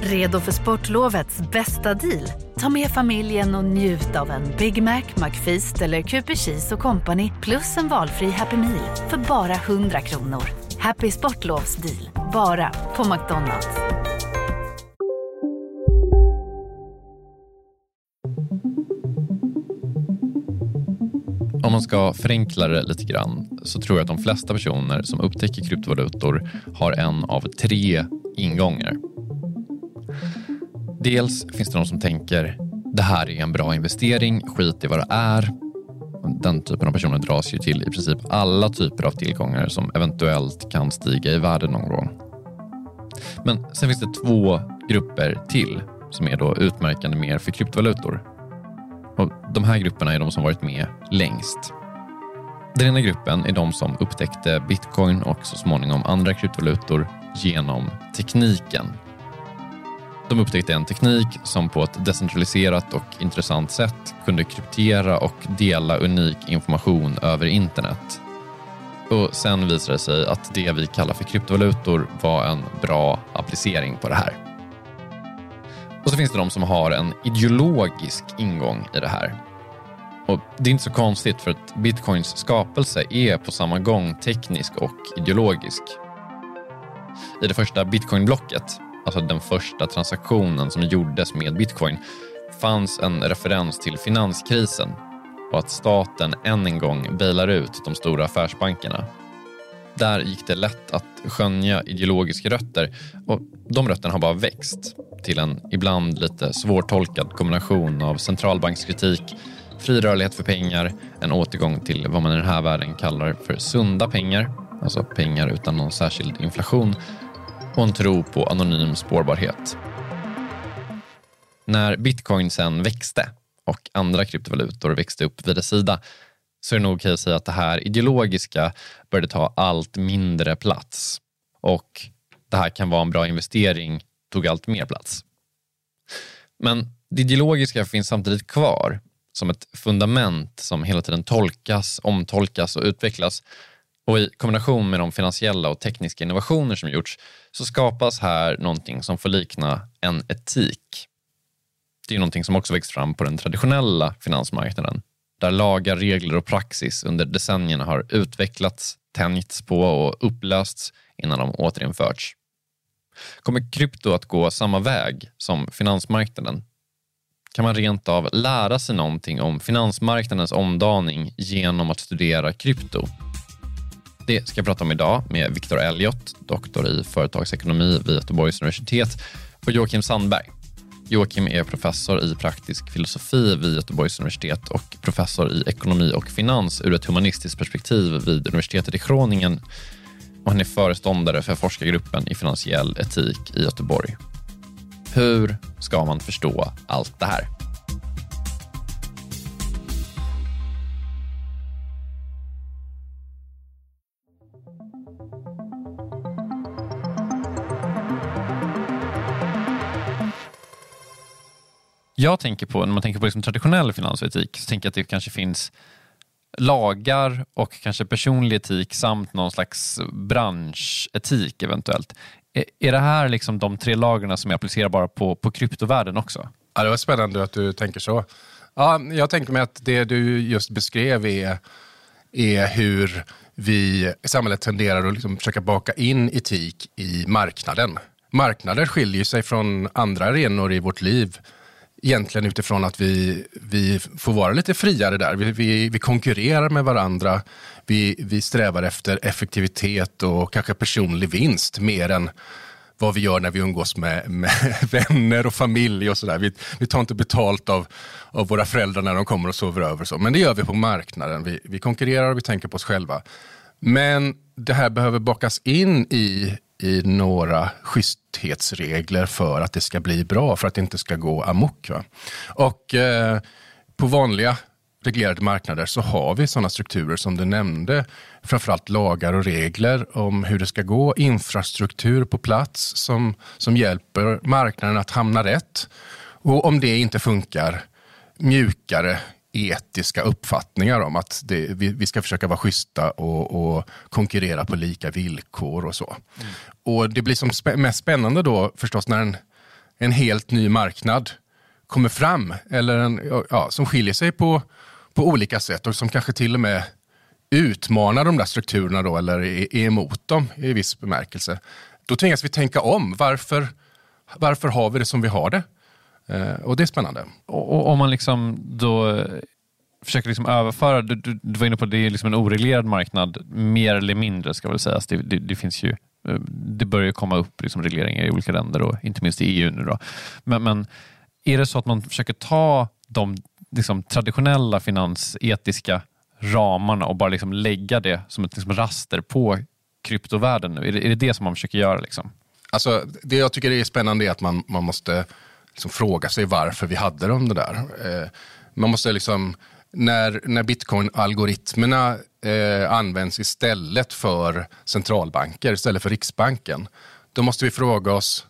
Redo för sportlovets bästa deal? Ta med familjen och njut av en Big Mac, McFeast eller Cooper Cheese och Company plus en valfri Happy Meal för bara 100 kronor. Happy Sportlovs deal, bara på McDonalds. Om man ska förenkla det lite grann så tror jag att de flesta personer som upptäcker kryptovalutor har en av tre ingångar. Dels finns det de som tänker det här är en bra investering, skit i vad det är. Den typen av personer dras ju till i princip alla typer av tillgångar som eventuellt kan stiga i värde någon gång. Men sen finns det två grupper till som är då utmärkande mer för kryptovalutor. Och de här grupperna är de som varit med längst. Den ena gruppen är de som upptäckte bitcoin och så småningom andra kryptovalutor genom tekniken de upptäckte en teknik som på ett decentraliserat och intressant sätt kunde kryptera och dela unik information över internet. Och Sen visade det sig att det vi kallar för kryptovalutor var en bra applicering på det här. Och så finns det de som har en ideologisk ingång i det här. Och Det är inte så konstigt för att bitcoins skapelse är på samma gång teknisk och ideologisk. I det första bitcoinblocket alltså den första transaktionen som gjordes med bitcoin, fanns en referens till finanskrisen och att staten än en gång bailar ut de stora affärsbankerna. Där gick det lätt att skönja ideologiska rötter och de rötterna har bara växt till en ibland lite svårtolkad kombination av centralbankskritik, fri rörlighet för pengar, en återgång till vad man i den här världen kallar för sunda pengar, alltså pengar utan någon särskild inflation och en tro på anonym spårbarhet. När bitcoin sen växte och andra kryptovalutor växte upp vid dess sida så är det nog okej att säga att det här ideologiska började ta allt mindre plats och det här kan vara en bra investering tog allt mer plats. Men det ideologiska finns samtidigt kvar som ett fundament som hela tiden tolkas, omtolkas och utvecklas och i kombination med de finansiella och tekniska innovationer som gjorts så skapas här någonting som får likna en etik. Det är någonting som också växt fram på den traditionella finansmarknaden där lagar, regler och praxis under decennierna har utvecklats, tänjts på och upplösts innan de återinförts. Kommer krypto att gå samma väg som finansmarknaden? Kan man rent av lära sig någonting om finansmarknadens omdaning genom att studera krypto? Det ska jag prata om idag med Viktor Elliot, doktor i företagsekonomi vid Göteborgs universitet och Joakim Sandberg. Joakim är professor i praktisk filosofi vid Göteborgs universitet och professor i ekonomi och finans ur ett humanistiskt perspektiv vid universitetet i Groningen. Och han är föreståndare för forskargruppen i finansiell etik i Göteborg. Hur ska man förstå allt det här? Jag tänker på, när man tänker på liksom traditionell finansetik, så tänker jag att det kanske finns lagar och kanske personlig etik samt någon slags branschetik eventuellt. Är, är det här liksom de tre lagren som är applicerbara på, på kryptovärlden också? Ja, det var spännande att du tänker så. Ja, jag tänker mig att det du just beskrev är, är hur vi i samhället tenderar att liksom försöka baka in etik i marknaden. Marknader skiljer sig från andra arenor i vårt liv egentligen utifrån att vi, vi får vara lite friare där. Vi, vi, vi konkurrerar med varandra. Vi, vi strävar efter effektivitet och kanske personlig vinst mer än vad vi gör när vi umgås med, med vänner och familj och sådär. Vi, vi tar inte betalt av, av våra föräldrar när de kommer och sover över. Så. Men det gör vi på marknaden. Vi, vi konkurrerar och vi tänker på oss själva. Men det här behöver bakas in i i några schysthetsregler för att det ska bli bra, för att det inte ska gå amok. Va? Och eh, på vanliga reglerade marknader så har vi sådana strukturer som du nämnde. Framförallt lagar och regler om hur det ska gå, infrastruktur på plats som, som hjälper marknaden att hamna rätt. Och om det inte funkar, mjukare etiska uppfattningar om att det, vi, vi, ska försöka vara schyssta och, och, konkurrera på lika villkor och så. Mm. Och det blir som spä, mest spännande då förstås när en, en helt ny marknad kommer fram, eller en, ja, som skiljer sig på, på olika sätt och som kanske till och med utmanar de där strukturerna då, eller är, är emot dem i viss bemärkelse. Då tvingas vi tänka om. Varför, varför har vi det som vi har det? Eh, och det är spännande. Och, om man liksom då försöker liksom överföra, du, du, du var inne på att det är liksom en oreglerad marknad, mer eller mindre ska väl sägas. Det, det, det finns ju eh, det börjar komma upp liksom regleringar i olika länder och inte minst i EU nu. Då. Men, men är det så att man försöker ta de liksom, traditionella finansetiska ramarna och bara liksom lägga det som ett liksom, raster på kryptovärlden nu? Är det, är det det som man försöker göra? Liksom? Alltså, det jag tycker är spännande är att man, man måste liksom fråga sig varför vi hade dem det där. Eh, man måste liksom, när, när bitcoin-algoritmerna eh, används istället för centralbanker, istället för Riksbanken, då måste vi fråga oss,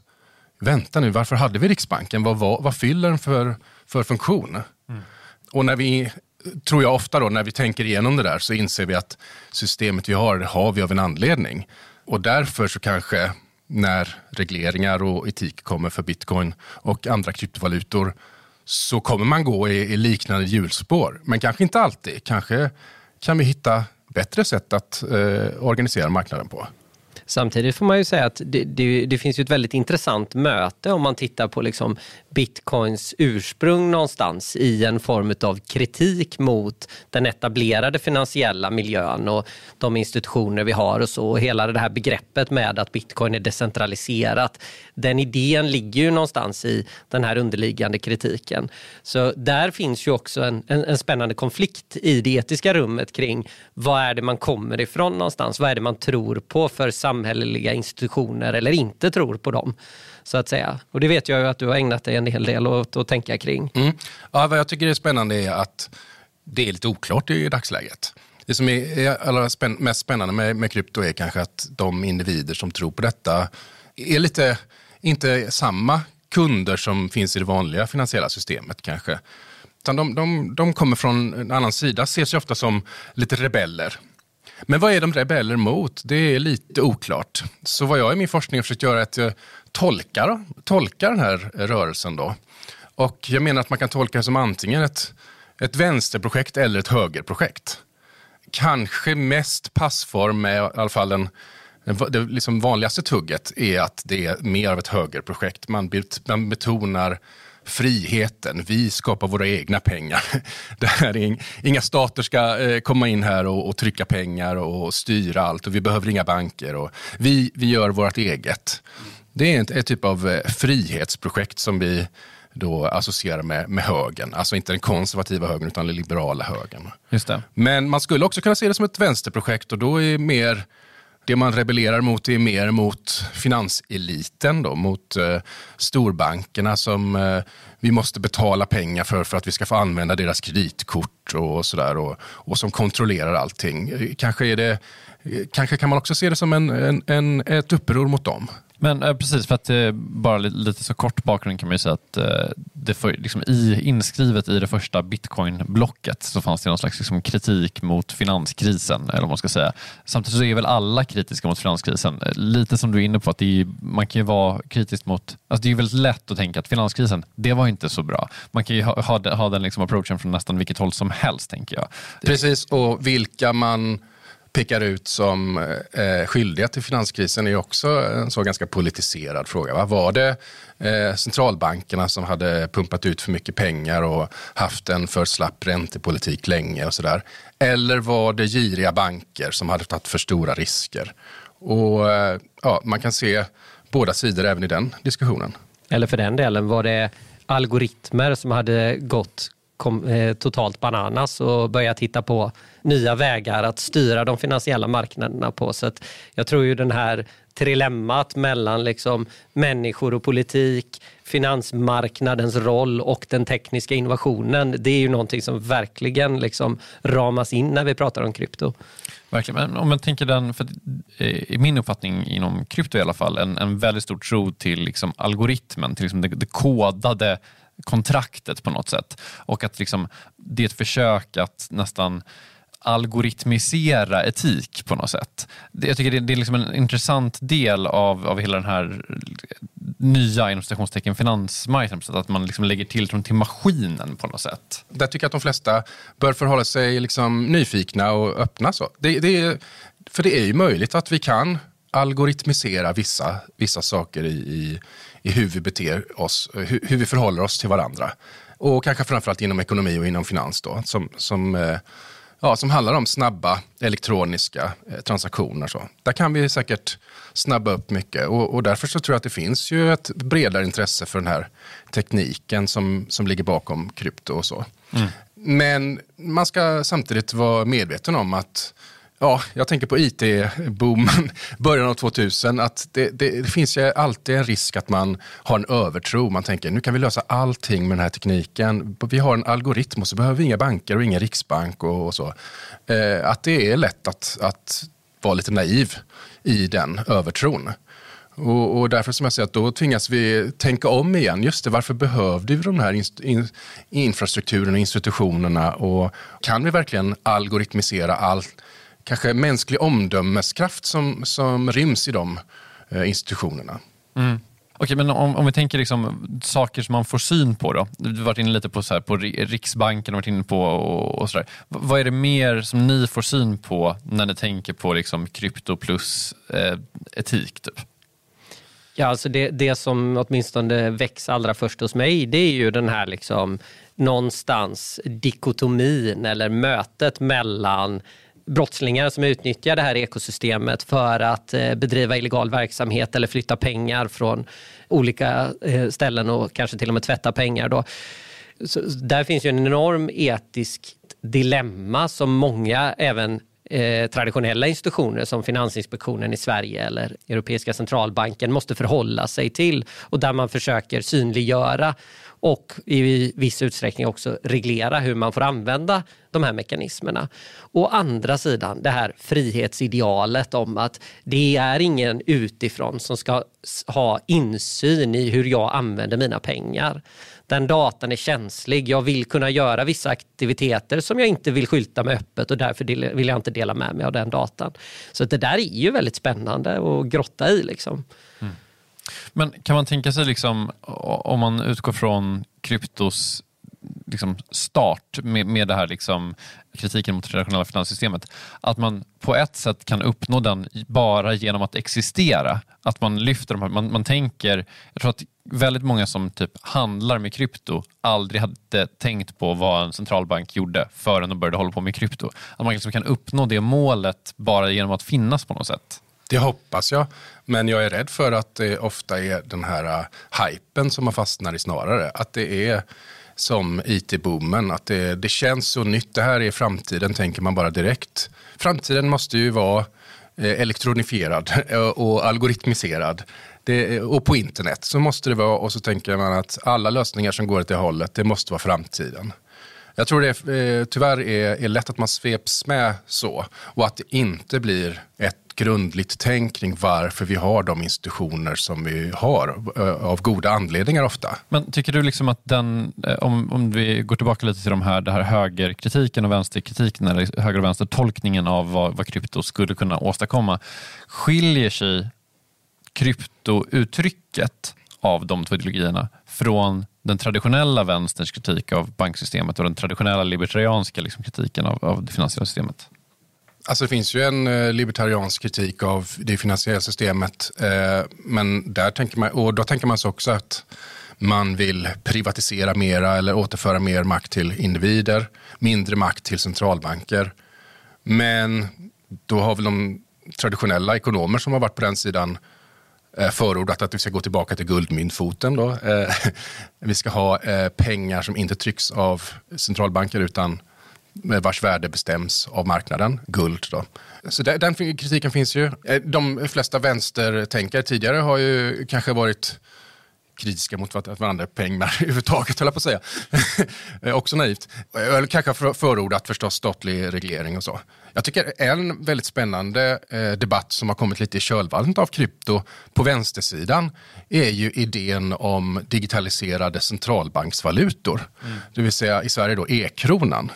vänta nu, varför hade vi Riksbanken? Vad, vad, vad fyller den för, för funktion? Mm. Och när vi, tror jag ofta då, när vi tänker igenom det där så inser vi att systemet vi har, det har vi av en anledning. Och därför så kanske när regleringar och etik kommer för bitcoin och andra kryptovalutor så kommer man gå i, i liknande hjulspår. Men kanske inte alltid. Kanske kan vi hitta bättre sätt att eh, organisera marknaden på. Samtidigt får man ju säga att det, det, det, finns ett väldigt intressant möte om man tittar på liksom bitcoins ursprung någonstans i en form av kritik mot den etablerade finansiella miljön och de institutioner vi har och så. Och hela det här begreppet med att bitcoin är decentraliserat. Den idén ligger ju någonstans i den här underliggande kritiken. Så där finns ju också en, en, en spännande konflikt i det etiska rummet kring vad är det man kommer ifrån någonstans? Vad är det man tror på för samhälleliga institutioner eller inte tror på dem? så att säga. Och det vet jag ju att du har ägnat dig en hel del åt att tänka kring. Mm. Ja, vad jag tycker är spännande är att det är lite oklart i dagsläget. Det som är allra spänn mest spännande med, med krypto är kanske att de individer som tror på detta är lite, inte samma kunder som finns i det vanliga finansiella systemet kanske. Utan de, de, de kommer från en annan sida, ser sig ofta som lite rebeller. Men vad är de rebeller mot? Det är lite oklart. Så vad jag i min forskning har försökt göra är att jag tolkar, tolkar den här rörelsen. Då. Och jag menar att man kan tolka det som antingen ett, ett vänsterprojekt eller ett högerprojekt. Kanske mest passform med i alla fall en det liksom vanligaste tugget är att det är mer av ett högerprojekt. Man, man betonar friheten. Vi skapar våra egna pengar. Det här är inga stater ska eh, komma in här och, och, trycka pengar och styra allt och vi behöver inga banker. Och vi, vi gör vårt eget. Det är ett, ett typ av eh, frihetsprojekt som vi då associerar med, med högern. Alltså inte den konservativa högern utan den liberala högern. Just det. Men man skulle också kunna se det som ett vänsterprojekt och då är mer det man rebellerar mot är mer mot finanseliten, då, mot eh, storbankerna som eh, vi måste betala pengar för för att vi ska få använda deras kreditkort och sådär och, och som kontrollerar allting. Kanske, är det, eh, kanske kan man också se det som en, en, en ett uppror mot dem. Men eh, precis, för att eh, bara lite, lite, så kort bakgrund kan man ju säga att eh, det för, liksom, i, inskrivet i det första bitcoin-blocket så fanns det någon slags liksom, kritik mot finanskrisen. Eller vad man ska säga. Samtidigt så är väl alla kritiska mot finanskrisen. Eh, lite som du är inne på, att är, man kan ju vara kritisk mot... Alltså det är väldigt lätt att tänka att finanskrisen, det var inte så bra. Man kan ju ha, ha, ha den liksom approachen från nästan vilket håll som helst, tänker jag. Precis, och vilka man pekar ut som eh, skyldiga till finanskrisen är också en så ganska politiserad fråga. Va? Var det eh, centralbankerna som hade pumpat ut för mycket pengar och haft en för slapp räntepolitik länge och sådär? Eller var det giriga banker som hade tagit för stora risker? Och eh, ja, Man kan se båda sidor även i den diskussionen. Eller för den delen, var det algoritmer som hade gått kom, eh, totalt bananas och börjat hitta på nya vägar att styra de finansiella marknaderna på. Så jag tror ju den här trilemmat mellan liksom människor och politik, finansmarknadens roll och den tekniska innovationen. Det är ju någonting som verkligen liksom ramas in när vi pratar om krypto. Verkligen. Men om man tänker den, för eh, i min uppfattning inom krypto i alla fall, en, en väldigt stor tro till liksom algoritmen, till liksom det, det kodade kontraktet på något sätt. Och att liksom, det är ett försök att nästan algoritmisera etik på något sätt. Jag tycker det, är liksom en intressant del av, av hela den här nya inom citationstecken finansmarknaden, att man liksom lägger tilltron till maskinen på något sätt. Där tycker jag att de flesta bör förhålla sig liksom nyfikna och öppna. Så. Det, det för det är ju möjligt att vi kan algoritmisera vissa, vissa saker i, i, i hur vi beter oss, hur, hur, vi förhåller oss till varandra. Och kanske framförallt inom ekonomi och inom finans då, som, som eh, ja, som handlar om snabba elektroniska eh, transaktioner. Så. Där kan vi säkert snabba upp mycket och, och, därför så tror jag att det finns ju ett bredare intresse för den här tekniken som, som ligger bakom krypto och så. Mm. Men man ska samtidigt vara medveten om att Ja, jag tänker på it-boomen, början av 2000. Att det, det, det, finns ju alltid en risk att man har en övertro. Man tänker nu kan vi lösa allting med den här tekniken. Vi har en algoritm och så behöver vi inga banker och ingen riksbank och, och så. Eh, att det är lätt att, att vara lite naiv i den övertron. Och, och, därför som jag säger att då tvingas vi tänka om igen. Just det, varför behövde vi de här in, in, infrastrukturen och institutionerna? Och kan vi verkligen algoritmisera allt? Kanske mänsklig omdömeskraft som, som ryms i de eh, institutionerna. Mm. Okej, men om, om vi tänker liksom, saker som man får syn på då. Du har varit inne lite på, så här, på Riksbanken varit inne på och, och så Vad är det mer som ni får syn på när ni tänker på liksom, krypto plus eh, etik? Typ? Ja, alltså det, det som åtminstone väcks allra först hos mig det är ju den här liksom, någonstans dikotomin eller mötet mellan brottslingar som utnyttjar det här ekosystemet för att eh, bedriva illegal verksamhet eller flytta pengar från olika eh, ställen och kanske till och med tvätta pengar. Då. Så där finns ju en enorm etisk dilemma som många, även eh, traditionella institutioner som Finansinspektionen i Sverige eller Europeiska centralbanken måste förhålla sig till och där man försöker synliggöra och i viss utsträckning också reglera hur man får använda de här mekanismerna. Å andra sidan det här frihetsidealet om att det är ingen utifrån som ska ha insyn i hur jag använder mina pengar. Den datan är känslig. Jag vill kunna göra vissa aktiviteter som jag inte vill skylta med öppet och därför vill jag inte dela med mig av den datan. Så det där är ju väldigt spännande att grotta i. Liksom. Mm. Men kan man tänka sig, liksom, om man utgår från kryptos liksom start med, med det här liksom, kritiken mot det traditionella finanssystemet, att man på ett sätt kan uppnå den bara genom att existera. Att man lyfter de här, man, man tänker, jag tror att väldigt många som typ handlar med krypto aldrig hade tänkt på vad en centralbank gjorde förrän de började hålla på med krypto. Att man liksom kan uppnå det målet bara genom att finnas på något sätt. Det hoppas jag, men jag är rädd för att det ofta är den här äh, hypen som man fastnar i snarare. Att det är som it-boomen, att det, det känns så nytt. Det här är framtiden, tänker man bara direkt. Framtiden måste ju vara eh, elektronifierad eh, och algoritmiserad. Det, eh, och på internet så måste det vara och så tänker man att alla lösningar som går åt det hållet, det måste vara framtiden. Jag tror det tyvärr är, är lätt att man sveps med så och att det inte blir ett grundligt tänk kring varför vi har de institutioner som vi har, eh, av goda anledningar ofta. Men tycker du liksom att den, eh, om, om vi går tillbaka lite till de här, det här högerkritiken och vänsterkritiken, eller höger och vänstertolkningen av vad, vad krypto skulle kunna åstadkomma, skiljer sig kryptouttrycket av de två ideologierna från den traditionella vänsterns kritik av banksystemet och den traditionella libertarianska liksom, kritiken av, av det finansiella systemet? Alltså det finns ju en eh, libertariansk kritik av det finansiella systemet. Eh, men där tänker man, och då tänker man sig också att man vill privatisera mera eller återföra mer makt till individer, mindre makt till centralbanker. Men då har väl de traditionella ekonomer som har varit på den sidan eh, förordat att vi ska gå tillbaka till guldmyntfoten. Då. Eh, vi ska ha eh, pengar som inte trycks av centralbanker utan vars värde bestäms av marknaden, guld. Då. Så den kritiken finns ju. De flesta vänstertänkare tidigare har ju kanske varit kritiska mot att man använder pengar överhuvudtaget, höll jag på att säga. Också naivt. Eller kanske förordat förstås statlig reglering och så. Jag tycker en väldigt spännande eh, debatt som har kommit lite i kölvattnet av krypto på vänstersidan är ju idén om digitaliserade centralbanksvalutor. Mm. Det vill säga i Sverige då e-kronan.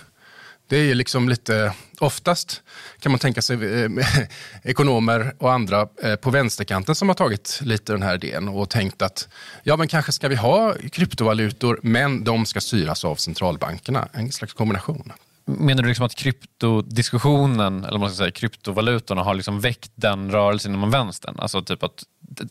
Det är ju liksom lite, oftast kan man tänka sig eh, ekonomer och andra eh, på vänsterkanten som har tagit lite den här idén och tänkt att ja men kanske ska vi ha kryptovalutor men de ska styras av centralbankerna. En slags kombination. Menar du liksom att kryptodiskussionen, eller man ska säga kryptovalutorna, har liksom väckt den rörelsen inom vänstern? Alltså typ att,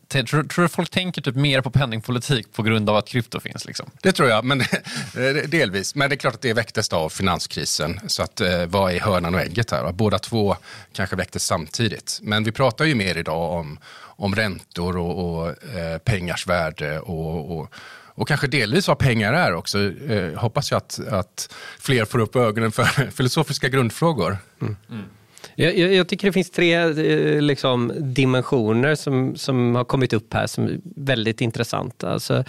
tror, tror du folk tänker typ mer på penningpolitik på grund av att krypto finns? Liksom? Det tror jag, men delvis. Men det är klart att det väcktes av finanskrisen. Så att, eh, vad är hönan och ägget här? Båda två kanske väcktes samtidigt. Men vi pratar ju mer idag om, om räntor och, och eh, pengars värde och, och och kanske delvis vad pengar är också. Eh, hoppas jag att, att fler får upp ögonen för filosofiska grundfrågor. Mm. Mm. Jag, jag, jag, tycker det finns tre eh, liksom, dimensioner som, som har kommit upp här som är väldigt intressanta. Alltså,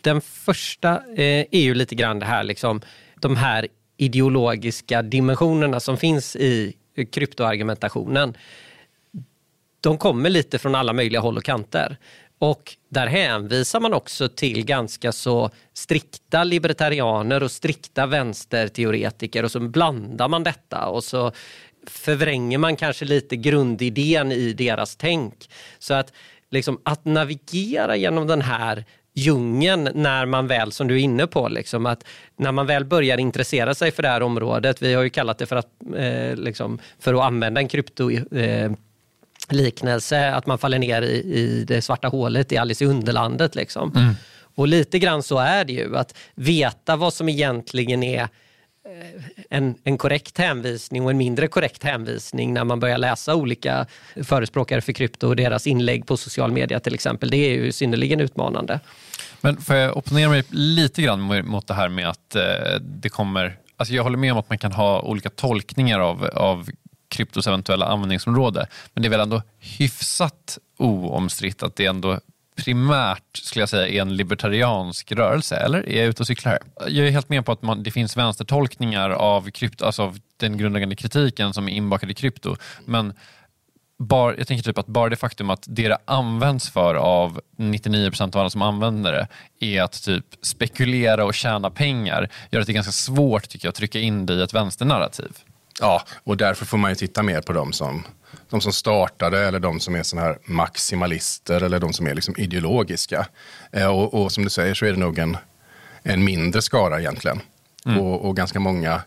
den första eh, är ju lite grann det här, liksom, de här ideologiska dimensionerna som finns i kryptoargumentationen. De kommer lite från alla möjliga håll och kanter. Och där hänvisar man också till ganska så strikta libertarianer och strikta vänsterteoretiker och så blandar man detta och så förvränger man kanske lite grundidén i deras tänk. Så att, liksom, att navigera genom den här djungeln när man väl, som du är inne på, liksom, att när man väl börjar intressera sig för det här området, vi har ju kallat det för att, eh, liksom, för att använda en krypto eh, liknelse, att man faller ner i, i det svarta hålet i Alice i Underlandet. Liksom. Mm. Och lite grann så är det ju, att veta vad som egentligen är en, en korrekt hänvisning och en mindre korrekt hänvisning när man börjar läsa olika förespråkare för krypto och deras inlägg på social media till exempel. Det är ju synnerligen utmanande. Men får jag opponera mig lite grann mot det här med att eh, det kommer Alltså jag håller med om att man kan ha olika tolkningar av, av kryptos eventuella användningsområde. Men det är väl ändå hyfsat oomstritt att det ändå primärt skulle jag säga är en libertariansk rörelse, eller är jag ute och cyklar här? Jag är helt med på att man, det finns vänstertolkningar av, krypto, alltså av den grundläggande kritiken som är inbakad i krypto. Men bar, jag tänker typ att bara det faktum att det det används för av 99% av alla som använder det är att typ spekulera och tjäna pengar gör att det är ganska svårt tycker jag, att trycka in det i ett vänsternarrativ. Ja, och därför får man ju titta mer på dem som, de som startade eller de som är såna här maximalister eller de som är liksom ideologiska. Eh, och, och, som du säger så är det nog en, en mindre skara egentligen. Mm. Och, och, ganska många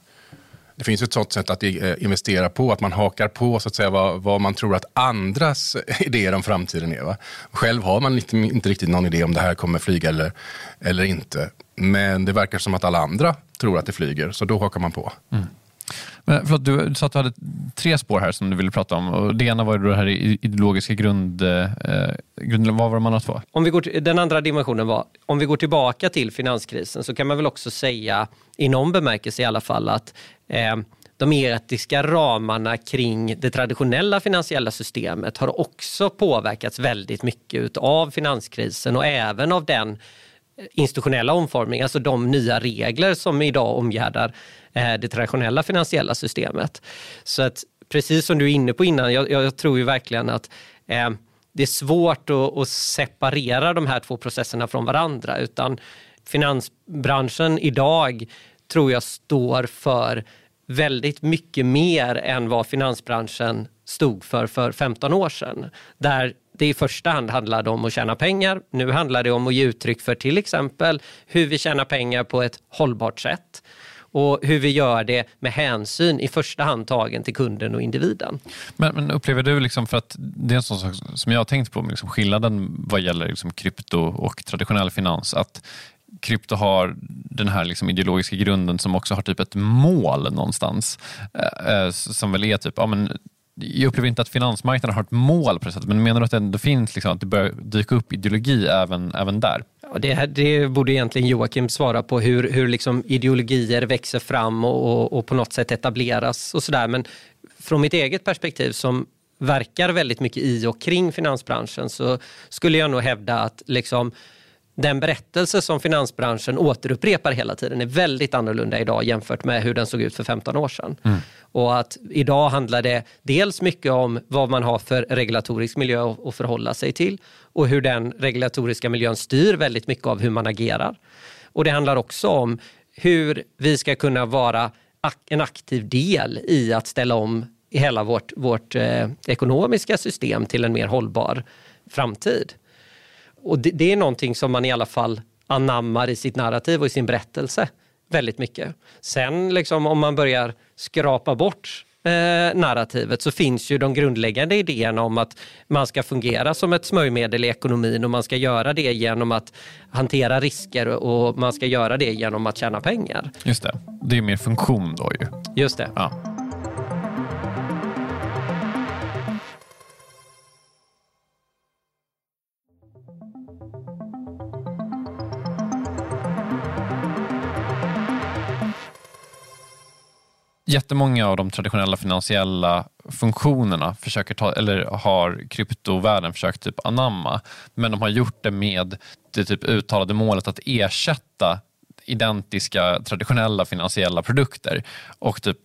det finns ett sånt sätt att eh, investera på, att man hakar på så att säga, vad, vad man tror att andras idéer om framtiden är. Va? Själv har man inte, inte riktigt någon idé om det här kommer flyga eller, eller inte. Men det verkar som att alla andra tror att det flyger, så då hakar man på. Mm. Men, förlåt, du sa att du hade tre spår här som du ville prata om. Och det ena var det här ideologiska grund... Eh, grund vad var de andra två? Om vi går till, den andra dimensionen var, om vi går tillbaka till finanskrisen så kan man väl också säga, i någon bemärkelse i alla fall, att eh, de etiska ramarna kring det traditionella finansiella systemet har också påverkats väldigt mycket av finanskrisen och även av den eh, institutionella omformning, alltså de nya regler som idag omgärdar Eh, det traditionella finansiella systemet. Så att precis som du är inne på innan, jag, jag tror ju verkligen att eh, det är svårt att, att, separera de här två processerna från varandra utan finansbranschen idag tror jag står för väldigt mycket mer än vad finansbranschen stod för för 15 år sedan. Där det i första hand handlade om att tjäna pengar. Nu handlar det om att ge uttryck för till exempel hur vi tjänar pengar på ett hållbart sätt och hur vi gör det med hänsyn i första hand tagen till kunden och individen. Men, men upplever du, liksom, för att det är en sån sak som jag har tänkt på, liksom skillnaden vad gäller liksom krypto och traditionell finans, att krypto har den här liksom ideologiska grunden som också har typ ett mål någonstans. Eh, eh som väl är typ, ja, men jag upplever inte att finansmarknaden har ett mål på det sättet, men menar du att det ändå finns, liksom, att det börjar dyka upp ideologi även, även där? Och det, här, det borde egentligen Joakim svara på, hur, hur liksom ideologier växer fram och, och, och på något sätt etableras och sådär. Men från mitt eget perspektiv som verkar väldigt mycket i och kring finansbranschen så skulle jag nog hävda att liksom, den berättelse som finansbranschen återupprepar hela tiden är väldigt annorlunda idag jämfört med hur den såg ut för 15 år sedan. Mm. Och att idag handlar det dels mycket om vad man har för regulatorisk miljö att förhålla sig till och hur den regulatoriska miljön styr väldigt mycket av hur man agerar. Och det handlar också om hur vi ska kunna vara en aktiv del i att ställa om hela vårt, vårt eh, ekonomiska system till en mer hållbar framtid. Och det, det, är någonting som man i alla fall anammar i sitt narrativ och i sin berättelse väldigt mycket. Sen liksom, om man börjar skrapa bort eh, narrativet så finns ju de grundläggande idéerna om att man ska fungera som ett smörjmedel i ekonomin och man ska göra det genom att hantera risker och man ska göra det genom att tjäna pengar. Just det, det är mer funktion då ju. Just det. Ja. Jättemånga av de traditionella finansiella funktionerna försöker ta, eller har kryptovärlden försökt typ anamma. Men de har gjort det med det typ uttalade målet att ersätta identiska traditionella finansiella produkter. Och typ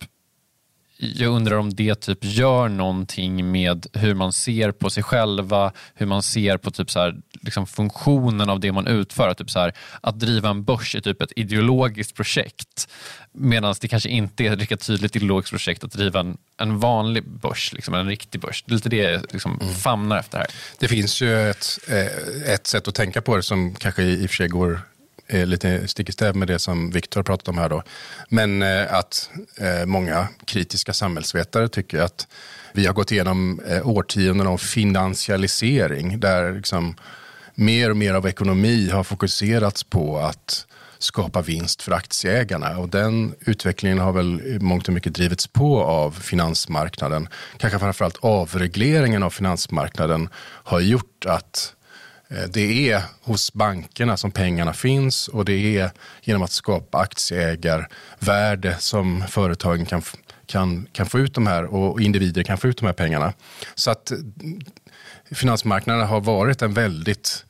jag undrar om det typ gör någonting med hur man ser på sig själva, hur man ser på typ så här, liksom funktionen av det man utför. Typ så här, att driva en börs är typ ett ideologiskt projekt medan det kanske inte är ett lika tydligt ideologiskt projekt att driva en, en vanlig börs, liksom en riktig börs. Det är lite det jag liksom mm. famnar efter här. Det finns ju ett, eh, ett sätt att tänka på det som kanske i och för sig går är lite stick i stäv med det som Viktor pratat om här. Då. Men eh, att eh, många kritiska samhällsvetare tycker att vi har gått igenom eh, årtionden av finansialisering där liksom mer och mer av ekonomi har fokuserats på att skapa vinst för aktieägarna. Och den utvecklingen har väl mångt och mycket drivits på av finansmarknaden. Kanske framförallt avregleringen av finansmarknaden har gjort att Eh, Eh, det är hos bankerna som pengarna finns och det är genom att skapa aktieägarvärde som företagen kan, kan, kan få ut de här och individer kan få ut de här pengarna. Så att mm, finansmarknaden har varit en väldigt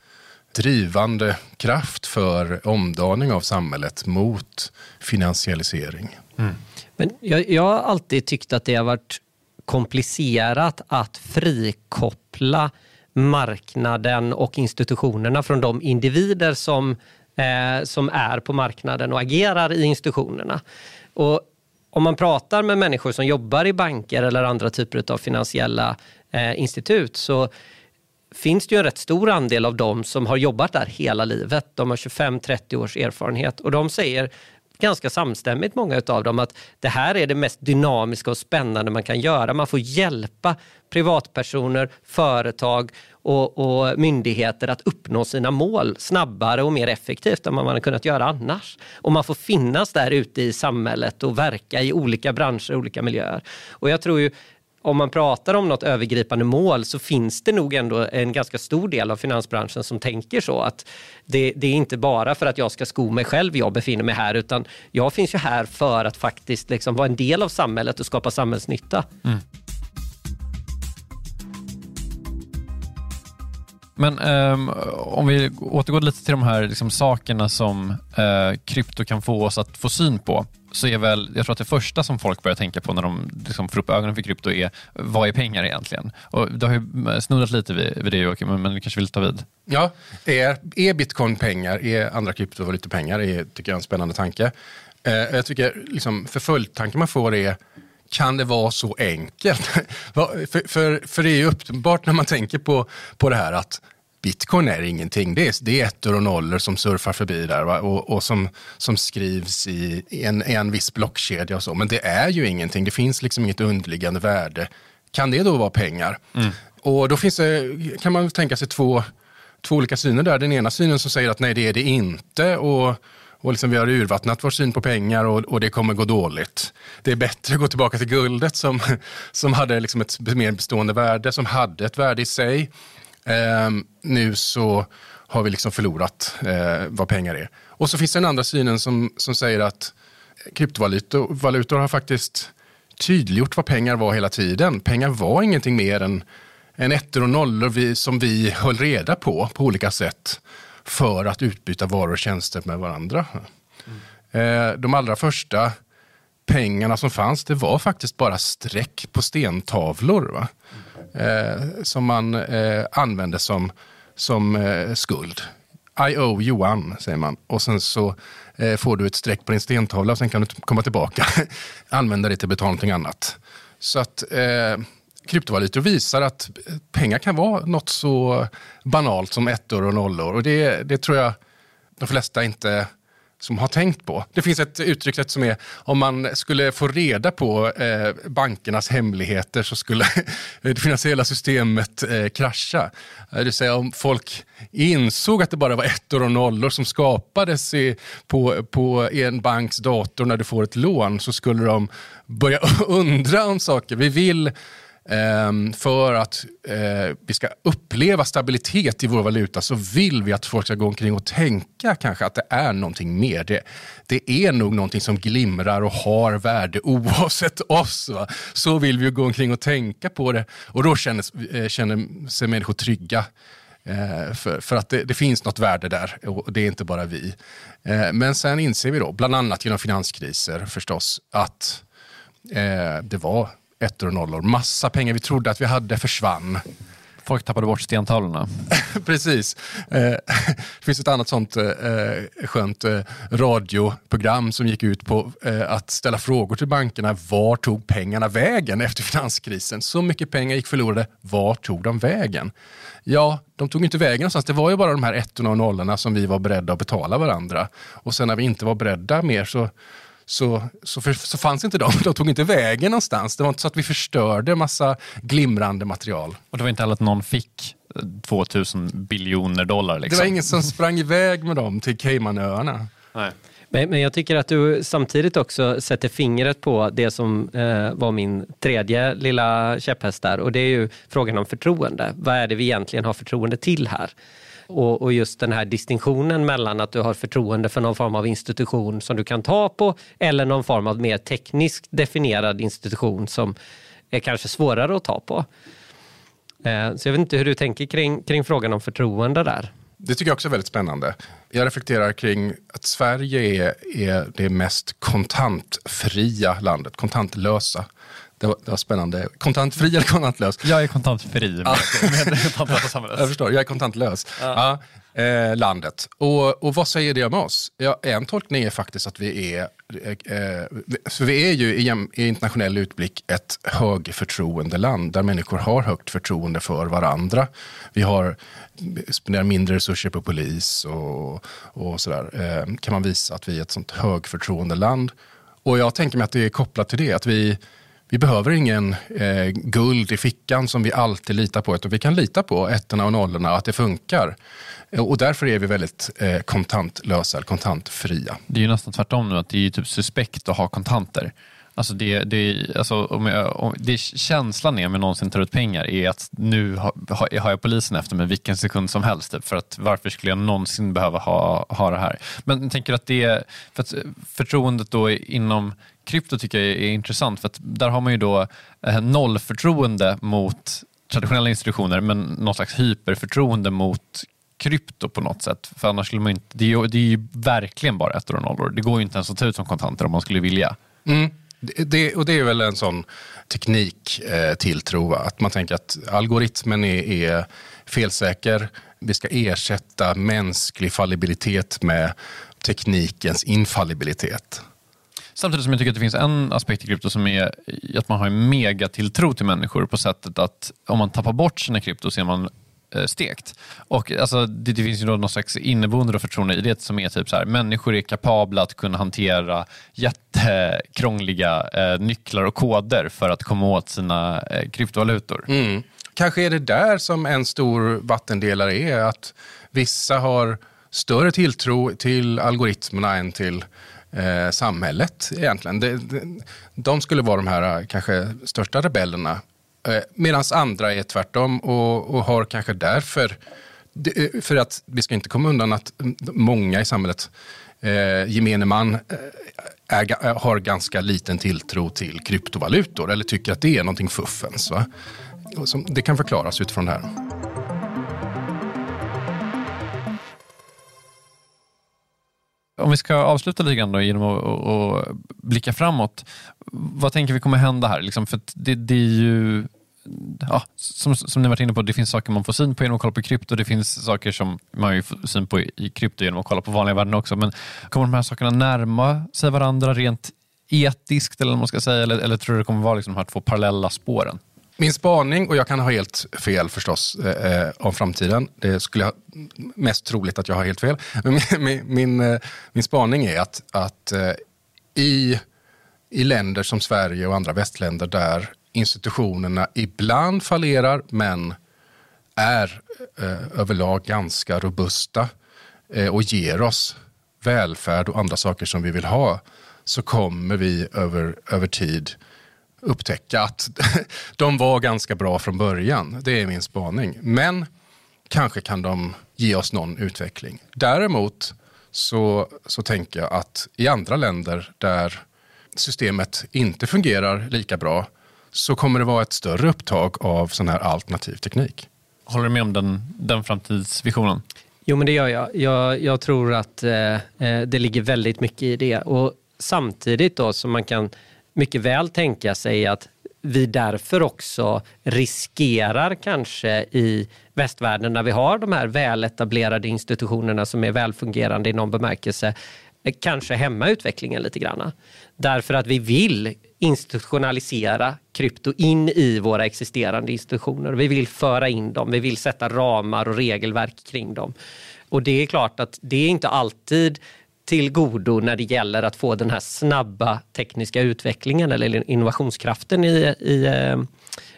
drivande kraft för omdaning av samhället mot finansialisering. Mm. Men jag, jag har alltid tyckt att det har varit komplicerat att frikoppla marknaden och institutionerna från de individer som, eh, som är på marknaden och agerar i institutionerna. Och om man pratar med människor som jobbar i banker eller andra typer av finansiella eh, institut så finns det ju en rätt stor andel av dem som har jobbat där hela livet. De har 25-30 års erfarenhet och de säger ganska samstämmigt många av dem att det här är det mest dynamiska och spännande man kan göra. Man får hjälpa privatpersoner, företag och, och, myndigheter att uppnå sina mål snabbare och mer effektivt än vad man har kunnat göra annars. Och man får finnas där ute i samhället och verka i olika branscher och olika miljöer. Och jag tror ju om man pratar om något övergripande mål så finns det nog ändå en ganska stor del av finansbranschen som tänker så att det, det, är inte bara för att jag ska sko mig själv jag befinner mig här utan jag finns ju här för att faktiskt liksom vara en del av samhället och skapa samhällsnytta. Mm. Men um, om vi återgår lite till de här liksom, sakerna som uh, krypto kan få oss att få syn på så är väl, jag tror att det första som folk börjar tänka på när de liksom får upp ögonen för krypto är vad är pengar egentligen? Och du har ju snuddat lite vid, vid det Joakim, men du kanske vill ta vid? Ja, är, är bitcoin pengar? Är andra kryptovalutor pengar? är tycker jag är en spännande tanke. Eh, jag tycker liksom, för följdtanken man får är kan det vara så enkelt? för, för, för det är ju uppenbart när man tänker på, på det här att bitcoin är ingenting. Det är, det är ettor och nollor som surfar förbi där va? och, och som, som skrivs i en, en viss blockkedja och så. Men det är ju ingenting. Det finns liksom inget underliggande värde. Kan det då vara pengar? Mm. Och då finns det, kan man tänka sig två, två olika syner där. Den ena synen som säger att nej, det är det inte. Och, och liksom vi har urvattnat vår syn på pengar och, och, det kommer gå dåligt. Det är bättre att gå tillbaka till guldet som, som hade liksom ett mer bestående värde, som hade ett värde i sig. Eh, nu så har vi liksom förlorat eh, vad pengar är. Och så finns den andra synen som, som säger att kryptovalutor har faktiskt tydliggjort vad pengar var hela tiden. Pengar var ingenting mer än, än ettor och nollor vi, som vi höll reda på på olika sätt för att utbyta varor och tjänster med varandra. Mm. De allra första pengarna som fanns, det var faktiskt bara streck på stentavlor. Va? Mm. Eh, som man eh, använder som, som eh, skuld. I owe you one, säger man. Och sen så eh, får du ett streck på din stentavla och sen kan du komma tillbaka använda det till att betala någonting annat. Så att eh, kryptovalutor visar att pengar kan vara något så banalt som ettor och nollor. Och det, det tror jag de flesta inte som har tänkt på. Det finns ett uttryckssätt som är om man skulle få reda på eh, bankernas hemligheter så skulle det finansiella systemet eh, krascha. Eh, det vill säga om folk insåg att det bara var ettor och nollor som skapades i, på, på en banks dator när du får ett lån så skulle de börja undra om saker. Vi vill Ehm, för att eh, vi ska uppleva stabilitet i vår valuta så vill vi att folk ska gå omkring och tänka kanske att det är någonting mer. Det, det är nog någonting som glimrar och har värde oavsett oss. Va? Så vill vi gå omkring och tänka på det och då känner, eh, känner sig människor trygga. Eh, för, för, att det, det, finns något värde där och det är inte bara vi. Eh, men sen inser vi då, bland annat genom finanskriser förstås, att eh, det var ettor och nollor. Massa pengar vi trodde att vi hade försvann. Folk tappade bort stentavlorna. Precis. Eh, det finns ett annat sånt eh, skönt eh, radioprogram som gick ut på att ställa frågor till bankerna. Var tog pengarna vägen efter finanskrisen? Så mycket pengar gick förlorade. Var tog de vägen? Ja, de tog inte vägen någonstans. Det var ju bara de här ettorna och nollorna som vi var beredda att betala varandra. Och sen när vi inte var beredda mer så så, så, för, så fanns inte de. De tog inte vägen någonstans. Det var inte så att vi förstörde massa glimrande material. Och det var inte heller att någon fick 2000 biljoner dollar? Liksom. Det var ingen som sprang iväg med dem till Caymanöarna. Nej. Men, men jag tycker att du samtidigt också sätter fingret på det som eh, var min tredje lilla käpphäst där och det är ju frågan om förtroende. Vad är det vi egentligen har förtroende till här? Och, och, just den här distinktionen mellan att du har förtroende för någon form av institution som du kan ta på eller någon form av mer tekniskt definierad institution som är kanske svårare att ta på. Eh, så jag vet inte hur du tänker kring, kring frågan om förtroende där. Det tycker jag också är väldigt spännande. Jag reflekterar kring att Sverige är, är det mest kontantfria landet, kontantlösa. Det var, det var spännande. Kontantfri eller kontantlös? Jag är kontantfri kontantlösa samhället. Jag förstår, jag är kontantlös. Ja. Ja, eh, landet. Och, och vad säger det om oss? Ja, en tolkning är faktiskt att vi är, eh, för vi är ju i, i internationell utblick ett högförtroendeland där människor har högt förtroende för varandra. Vi har spenderar mindre resurser på polis och, och sådär. Eh, kan man visa att vi är ett sånt högförtroendeland. Och jag tänker mig att det är kopplat till det, att vi vi behöver ingen eh, guld i fickan som vi alltid litar på, utan vi kan lita på ettorna och nollorna, att det funkar. Eh, och därför är vi väldigt eh, kontantlösa, kontantfria. Det är ju nästan tvärtom nu, att det är typ suspekt att ha kontanter. Alltså det, det, alltså om jag, om, det känslan är om jag någonsin tar ut pengar är att nu har, har jag polisen efter mig vilken sekund som helst. Typ, för att varför skulle jag någonsin behöva ha, ha det här? Men jag tänker att det för att förtroendet då inom krypto tycker jag är intressant för att där har man ju då eh, nollförtroende mot traditionella institutioner men något slags hyperförtroende mot krypto på något sätt. För annars skulle man inte, det, är ju, det är ju verkligen bara ettor och nollor. Det går ju inte ens att ta ut som kontanter om man skulle vilja. Mm. Det, och det är väl en sån tekniktilltro, eh, att man tänker att algoritmen är, är felsäker. Vi ska ersätta mänsklig fallibilitet med teknikens infallibilitet. Samtidigt som jag tycker att det finns en aspekt i krypto som är att man har en megatilltro till människor på sättet att om man tappar bort sina krypto så är man Eh, stekt. Och alltså, det, det, finns ju då någon slags inneboende förtroende i det som är typ så här, människor är kapabla att kunna hantera jättekrångliga eh, nycklar och koder för att komma åt sina eh, kryptovalutor. Mm. Kanske är det där som en stor vattendelare är, att vissa har större tilltro till algoritmerna än till eh, samhället egentligen. De, de, de, skulle vara de här eh, kanske största rebellerna. Eh, Medan andra är tvärtom och, och har kanske därför eh, för att vi ska inte komma undan att mm, många i samhället, eh, gemene man, eh, är, har ganska liten tilltro till kryptovalutor eller tycker att det är någonting fuffens. Va? Det kan förklaras utifrån det här. Om vi ska avsluta lite grann då, genom att och, och blicka framåt. Vad tänker vi kommer hända här? Liksom, för det, det är ju ja, som, som ni varit inne på, det finns saker man får syn på genom att kolla på krypto. Det finns saker som man får syn på i krypto genom att kolla på vanliga värden också. Men kommer de här sakerna närma sig varandra rent etiskt eller, man ska säga, eller, eller tror du det kommer vara liksom de här två parallella spåren? Min spaning, och jag kan ha helt fel förstås eh, eh, om framtiden. Det skulle jag, mest troligt att jag har helt fel. Men min, min, eh, min, spaning är att, att eh, i, i länder som Sverige och andra västländer där institutionerna ibland fallerar men är eh, överlag ganska robusta eh, och ger oss välfärd och andra saker som vi vill ha så kommer vi över, över tid upptäcka att de var ganska bra från början. Det är min spaning. Men kanske kan de ge oss någon utveckling. Däremot så, så tänker jag att i andra länder där systemet inte fungerar lika bra så kommer det vara ett större upptag av sån här alternativ teknik. Håller du med om den, den framtidsvisionen? Jo, men det gör jag. Jag, jag tror att eh, eh det ligger väldigt mycket i det. Och Samtidigt då som man kan mycket väl tänka sig att vi därför också riskerar kanske i västvärlden när vi har de här väletablerade institutionerna som är välfungerande i någon bemärkelse, kanske hämma utvecklingen lite grann. Därför att vi vill institutionalisera krypto in i våra existerande institutioner. Vi vill föra in dem, vi vill sätta ramar och regelverk kring dem. Och det är klart att det är inte alltid till godo när det gäller att få den här snabba tekniska utvecklingen eller innovationskraften i, i eh,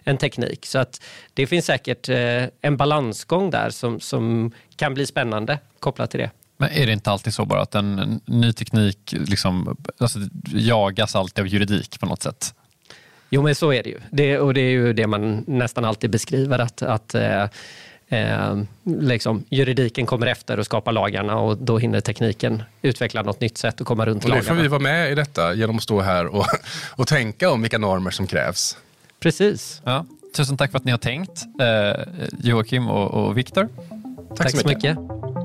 en teknik. Så att det finns säkert eh, en balansgång där som, som kan bli spännande kopplat till det. Men är det inte alltid så bara att en ny teknik liksom, alltså, jagas alltid av juridik på något sätt? Jo, men så är det ju. Det, och det är ju det man nästan alltid beskriver att, att eh, liksom, juridiken kommer efter och skapar lagarna och då hinner tekniken utveckla något nytt sätt att komma runt och lagarna. Nu får vi vara med i detta genom att stå här och, och tänka om vilka normer som krävs. Precis. Ja. Tusen tack för att ni har tänkt, eh, Joakim och, och Viktor. Tack, tack så mycket. mycket.